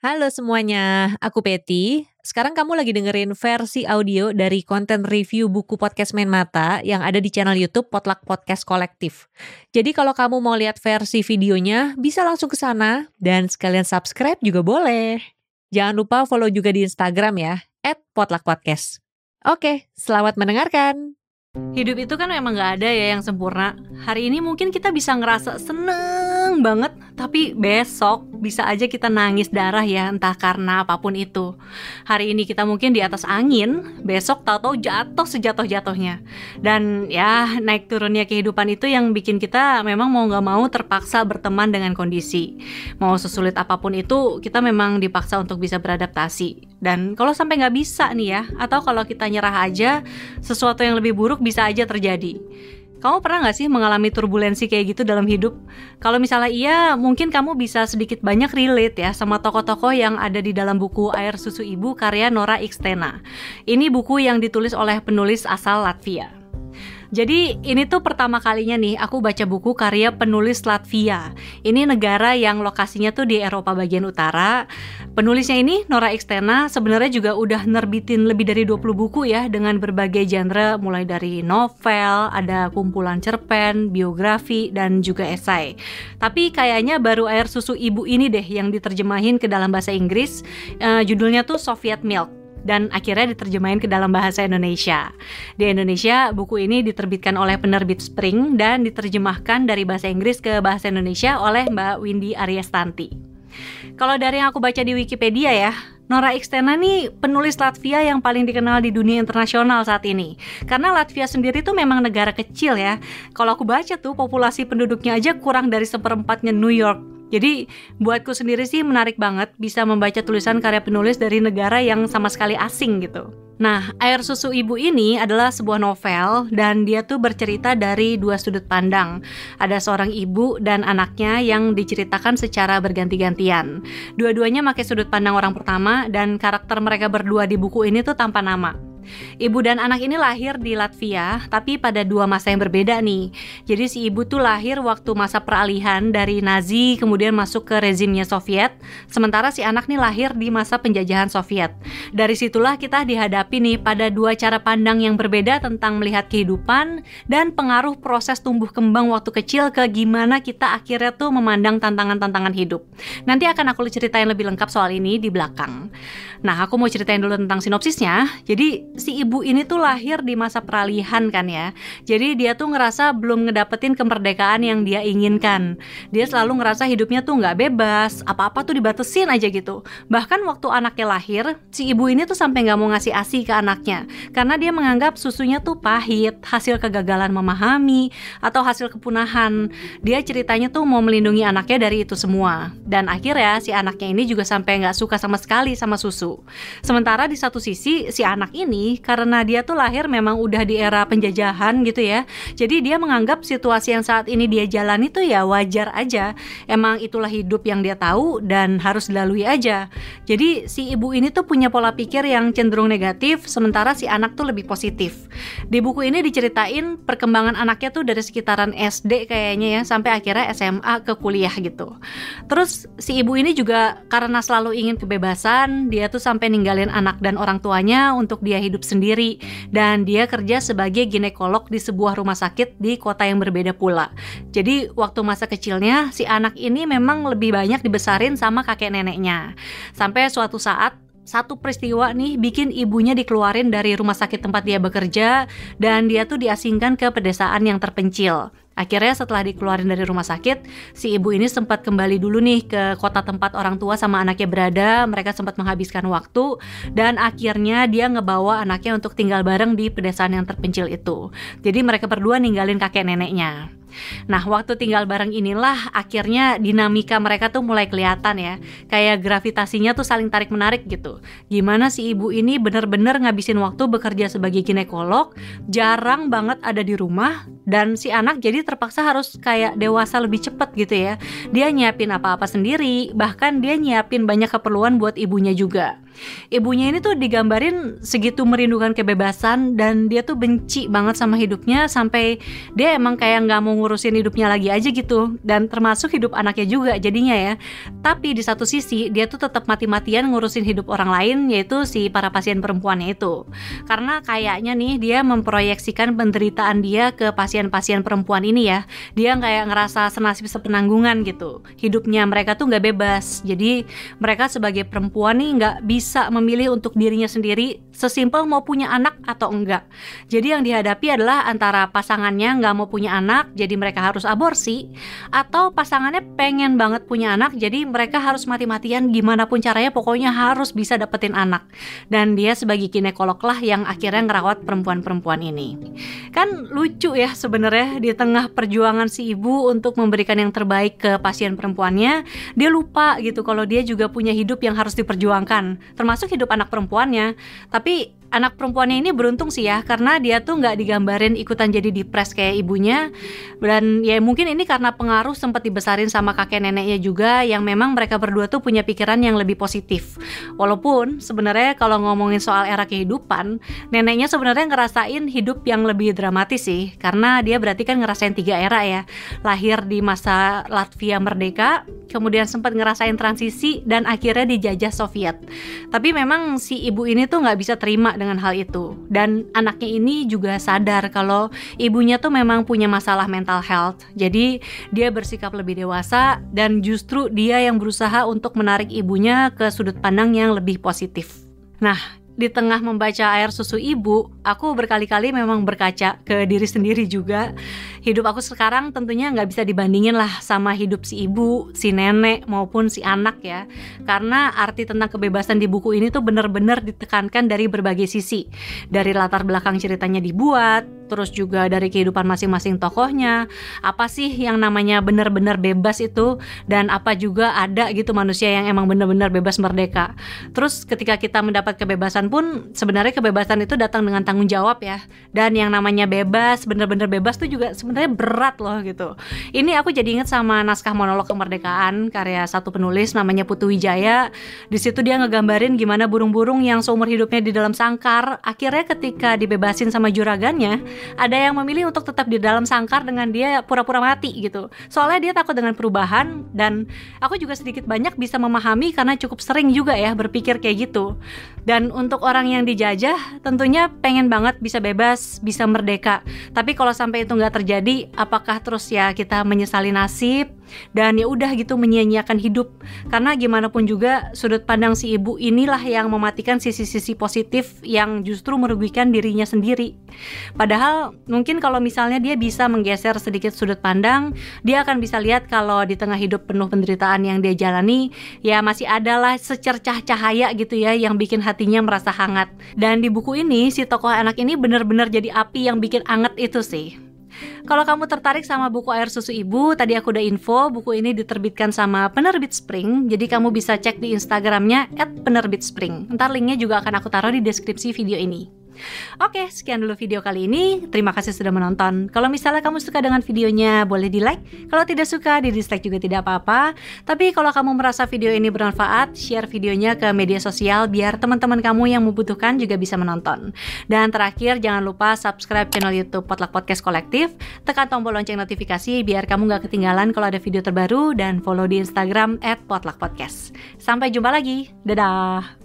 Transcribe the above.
Halo semuanya, aku Peti. Sekarang kamu lagi dengerin versi audio dari konten review buku podcast Main Mata yang ada di channel YouTube Potluck Podcast Kolektif. Jadi kalau kamu mau lihat versi videonya, bisa langsung ke sana dan sekalian subscribe juga boleh. Jangan lupa follow juga di Instagram ya, @potluckpodcast. Oke, selamat mendengarkan. Hidup itu kan memang gak ada ya yang sempurna. Hari ini mungkin kita bisa ngerasa seneng banget, tapi besok bisa aja kita nangis darah ya, entah karena apa pun itu. Hari ini kita mungkin di atas angin, besok tahu-tahu jatuh sejatuh-jatuhnya. Dan ya naik turunnya kehidupan itu yang bikin kita memang mau gak mau terpaksa berteman dengan kondisi. Mau sesulit apa pun itu, kita memang dipaksa untuk bisa beradaptasi. Dan kalau sampai nggak bisa nih ya, atau kalau kita nyerah aja, sesuatu yang lebih buruk bisa aja terjadi. Kamu pernah nggak sih mengalami turbulensi kayak gitu dalam hidup? Kalau misalnya iya, mungkin kamu bisa sedikit banyak relate ya sama tokoh-tokoh yang ada di dalam buku Air Susu Ibu karya Nora Xtena. Ini buku yang ditulis oleh penulis asal Latvia. Jadi ini tuh pertama kalinya nih aku baca buku karya penulis Latvia. Ini negara yang lokasinya tuh di Eropa bagian utara. Penulisnya ini Nora Xtena sebenarnya juga udah nerbitin lebih dari 20 buku ya dengan berbagai genre mulai dari novel, ada kumpulan cerpen, biografi dan juga esai. Tapi kayaknya baru air susu ibu ini deh yang diterjemahin ke dalam bahasa Inggris. Uh, judulnya tuh Soviet Milk dan akhirnya diterjemahin ke dalam bahasa Indonesia. Di Indonesia, buku ini diterbitkan oleh penerbit Spring dan diterjemahkan dari bahasa Inggris ke bahasa Indonesia oleh Mbak Windy Aryastanti. Kalau dari yang aku baca di Wikipedia ya, Nora Xtena nih penulis Latvia yang paling dikenal di dunia internasional saat ini. Karena Latvia sendiri tuh memang negara kecil ya. Kalau aku baca tuh populasi penduduknya aja kurang dari seperempatnya New York. Jadi buatku sendiri sih menarik banget bisa membaca tulisan karya penulis dari negara yang sama sekali asing gitu. Nah, Air Susu Ibu ini adalah sebuah novel dan dia tuh bercerita dari dua sudut pandang. Ada seorang ibu dan anaknya yang diceritakan secara berganti-gantian. Dua-duanya pakai sudut pandang orang pertama dan karakter mereka berdua di buku ini tuh tanpa nama. Ibu dan anak ini lahir di Latvia, tapi pada dua masa yang berbeda nih. Jadi si ibu tuh lahir waktu masa peralihan dari Nazi kemudian masuk ke rezimnya Soviet, sementara si anak nih lahir di masa penjajahan Soviet. Dari situlah kita dihadapi nih pada dua cara pandang yang berbeda tentang melihat kehidupan dan pengaruh proses tumbuh kembang waktu kecil ke gimana kita akhirnya tuh memandang tantangan-tantangan hidup. Nanti akan aku ceritain lebih lengkap soal ini di belakang. Nah, aku mau ceritain dulu tentang sinopsisnya. Jadi si ibu ini tuh lahir di masa peralihan kan ya. Jadi dia tuh ngerasa belum ngedapetin kemerdekaan yang dia inginkan. Dia selalu ngerasa hidupnya tuh nggak bebas, apa-apa tuh dibatesin aja gitu. Bahkan waktu anaknya lahir, si ibu ini tuh sampai nggak mau ngasih asi ke anaknya karena dia menganggap susunya tuh pahit, hasil kegagalan memahami atau hasil kepunahan. Dia ceritanya tuh mau melindungi anaknya dari itu semua. Dan akhirnya si anaknya ini juga sampai nggak suka sama sekali sama susu. Sementara di satu sisi si anak ini karena dia tuh lahir memang udah di era penjajahan gitu ya. Jadi dia menganggap situasi yang saat ini dia jalani tuh ya wajar aja. Emang itulah hidup yang dia tahu dan harus dilalui aja. Jadi si ibu ini tuh punya pola pikir yang cenderung negatif sementara si anak tuh lebih positif. Di buku ini diceritain perkembangan anaknya tuh dari sekitaran SD kayaknya ya sampai akhirnya SMA ke kuliah gitu. Terus si ibu ini juga karena selalu ingin kebebasan, dia tuh sampai ninggalin anak dan orang tuanya untuk dia hidup hidup sendiri dan dia kerja sebagai ginekolog di sebuah rumah sakit di kota yang berbeda pula. Jadi waktu masa kecilnya si anak ini memang lebih banyak dibesarin sama kakek neneknya. Sampai suatu saat satu peristiwa nih bikin ibunya dikeluarin dari rumah sakit tempat dia bekerja dan dia tuh diasingkan ke pedesaan yang terpencil. Akhirnya setelah dikeluarin dari rumah sakit, si ibu ini sempat kembali dulu nih ke kota tempat orang tua sama anaknya berada. Mereka sempat menghabiskan waktu dan akhirnya dia ngebawa anaknya untuk tinggal bareng di pedesaan yang terpencil itu. Jadi mereka berdua ninggalin kakek neneknya. Nah, waktu tinggal bareng inilah akhirnya dinamika mereka tuh mulai kelihatan ya. Kayak gravitasinya tuh saling tarik-menarik gitu. Gimana si ibu ini bener-bener ngabisin waktu bekerja sebagai ginekolog, jarang banget ada di rumah, dan si anak jadi terpaksa harus kayak dewasa lebih cepet gitu ya. Dia nyiapin apa-apa sendiri, bahkan dia nyiapin banyak keperluan buat ibunya juga. Ibunya ini tuh digambarin segitu merindukan kebebasan dan dia tuh benci banget sama hidupnya sampai dia emang kayak nggak mau ngurusin hidupnya lagi aja gitu dan termasuk hidup anaknya juga jadinya ya. Tapi di satu sisi dia tuh tetap mati-matian ngurusin hidup orang lain yaitu si para pasien perempuannya itu. Karena kayaknya nih dia memproyeksikan penderitaan dia ke pasien-pasien perempuan ini ya. Dia kayak ngerasa senasib sepenanggungan gitu. Hidupnya mereka tuh nggak bebas. Jadi mereka sebagai perempuan nih nggak bisa memilih untuk dirinya sendiri sesimpel mau punya anak atau enggak. Jadi yang dihadapi adalah antara pasangannya nggak mau punya anak, jadi mereka harus aborsi, atau pasangannya pengen banget punya anak, jadi mereka harus mati-matian gimana pun caranya, pokoknya harus bisa dapetin anak. Dan dia sebagai ginekolog lah yang akhirnya ngerawat perempuan-perempuan ini. Kan lucu ya sebenarnya di tengah perjuangan si ibu untuk memberikan yang terbaik ke pasien perempuannya, dia lupa gitu kalau dia juga punya hidup yang harus diperjuangkan, termasuk hidup anak perempuannya. Tapi anak perempuannya ini beruntung sih ya karena dia tuh nggak digambarin ikutan jadi depres kayak ibunya. Dan ya mungkin ini karena pengaruh sempat dibesarin sama kakek neneknya juga yang memang mereka berdua tuh punya pikiran yang lebih positif. Walaupun sebenarnya kalau ngomongin soal era kehidupan neneknya sebenarnya ngerasain hidup yang lebih dramatis sih karena dia berarti kan ngerasain tiga era ya. Lahir di masa Latvia merdeka kemudian sempat ngerasain transisi dan akhirnya dijajah Soviet. Tapi memang si ibu ini tuh nggak bisa terima dengan hal itu. Dan anaknya ini juga sadar kalau ibunya tuh memang punya masalah mental health. Jadi dia bersikap lebih dewasa dan justru dia yang berusaha untuk menarik ibunya ke sudut pandang yang lebih positif. Nah, di tengah membaca air susu ibu, aku berkali-kali memang berkaca ke diri sendiri juga. Hidup aku sekarang tentunya nggak bisa dibandingin lah sama hidup si ibu, si nenek maupun si anak ya. Karena arti tentang kebebasan di buku ini tuh bener-bener ditekankan dari berbagai sisi. Dari latar belakang ceritanya dibuat, terus juga dari kehidupan masing-masing tokohnya. Apa sih yang namanya bener-bener bebas itu dan apa juga ada gitu manusia yang emang bener-bener bebas merdeka. Terus ketika kita mendapat kebebasan pun sebenarnya kebebasan itu datang dengan tanggung jawab ya. Dan yang namanya bebas, bener-bener bebas tuh juga sebenarnya berat loh gitu. Ini aku jadi inget sama naskah monolog kemerdekaan karya satu penulis namanya Putu Wijaya. Di situ dia ngegambarin gimana burung-burung yang seumur hidupnya di dalam sangkar, akhirnya ketika dibebasin sama juragannya, ada yang memilih untuk tetap di dalam sangkar dengan dia pura-pura mati gitu. Soalnya dia takut dengan perubahan dan aku juga sedikit banyak bisa memahami karena cukup sering juga ya berpikir kayak gitu. Dan untuk orang yang dijajah tentunya pengen banget bisa bebas, bisa merdeka. Tapi kalau sampai itu nggak terjadi, apakah terus ya kita menyesali nasib dan ya udah gitu menyia-nyiakan hidup? Karena gimana pun juga sudut pandang si ibu inilah yang mematikan sisi-sisi positif yang justru merugikan dirinya sendiri. Padahal mungkin kalau misalnya dia bisa menggeser sedikit sudut pandang, dia akan bisa lihat kalau di tengah hidup penuh penderitaan yang dia jalani, ya masih adalah secercah cahaya gitu ya yang bikin hatinya merasa hangat. Dan di buku ini si tokoh anak ini benar-benar jadi api yang bikin anget itu sih. Kalau kamu tertarik sama buku Air Susu Ibu, tadi aku udah info buku ini diterbitkan sama penerbit Spring, jadi kamu bisa cek di Instagramnya @penerbitspring. Ntar linknya juga akan aku taruh di deskripsi video ini. Oke, sekian dulu video kali ini. Terima kasih sudah menonton. Kalau misalnya kamu suka dengan videonya, boleh di like. Kalau tidak suka, di dislike juga tidak apa-apa. Tapi kalau kamu merasa video ini bermanfaat, share videonya ke media sosial biar teman-teman kamu yang membutuhkan juga bisa menonton. Dan terakhir, jangan lupa subscribe channel YouTube Potluck Podcast Kolektif, tekan tombol lonceng notifikasi biar kamu gak ketinggalan kalau ada video terbaru dan follow di Instagram @potluckpodcast. Sampai jumpa lagi. Dadah.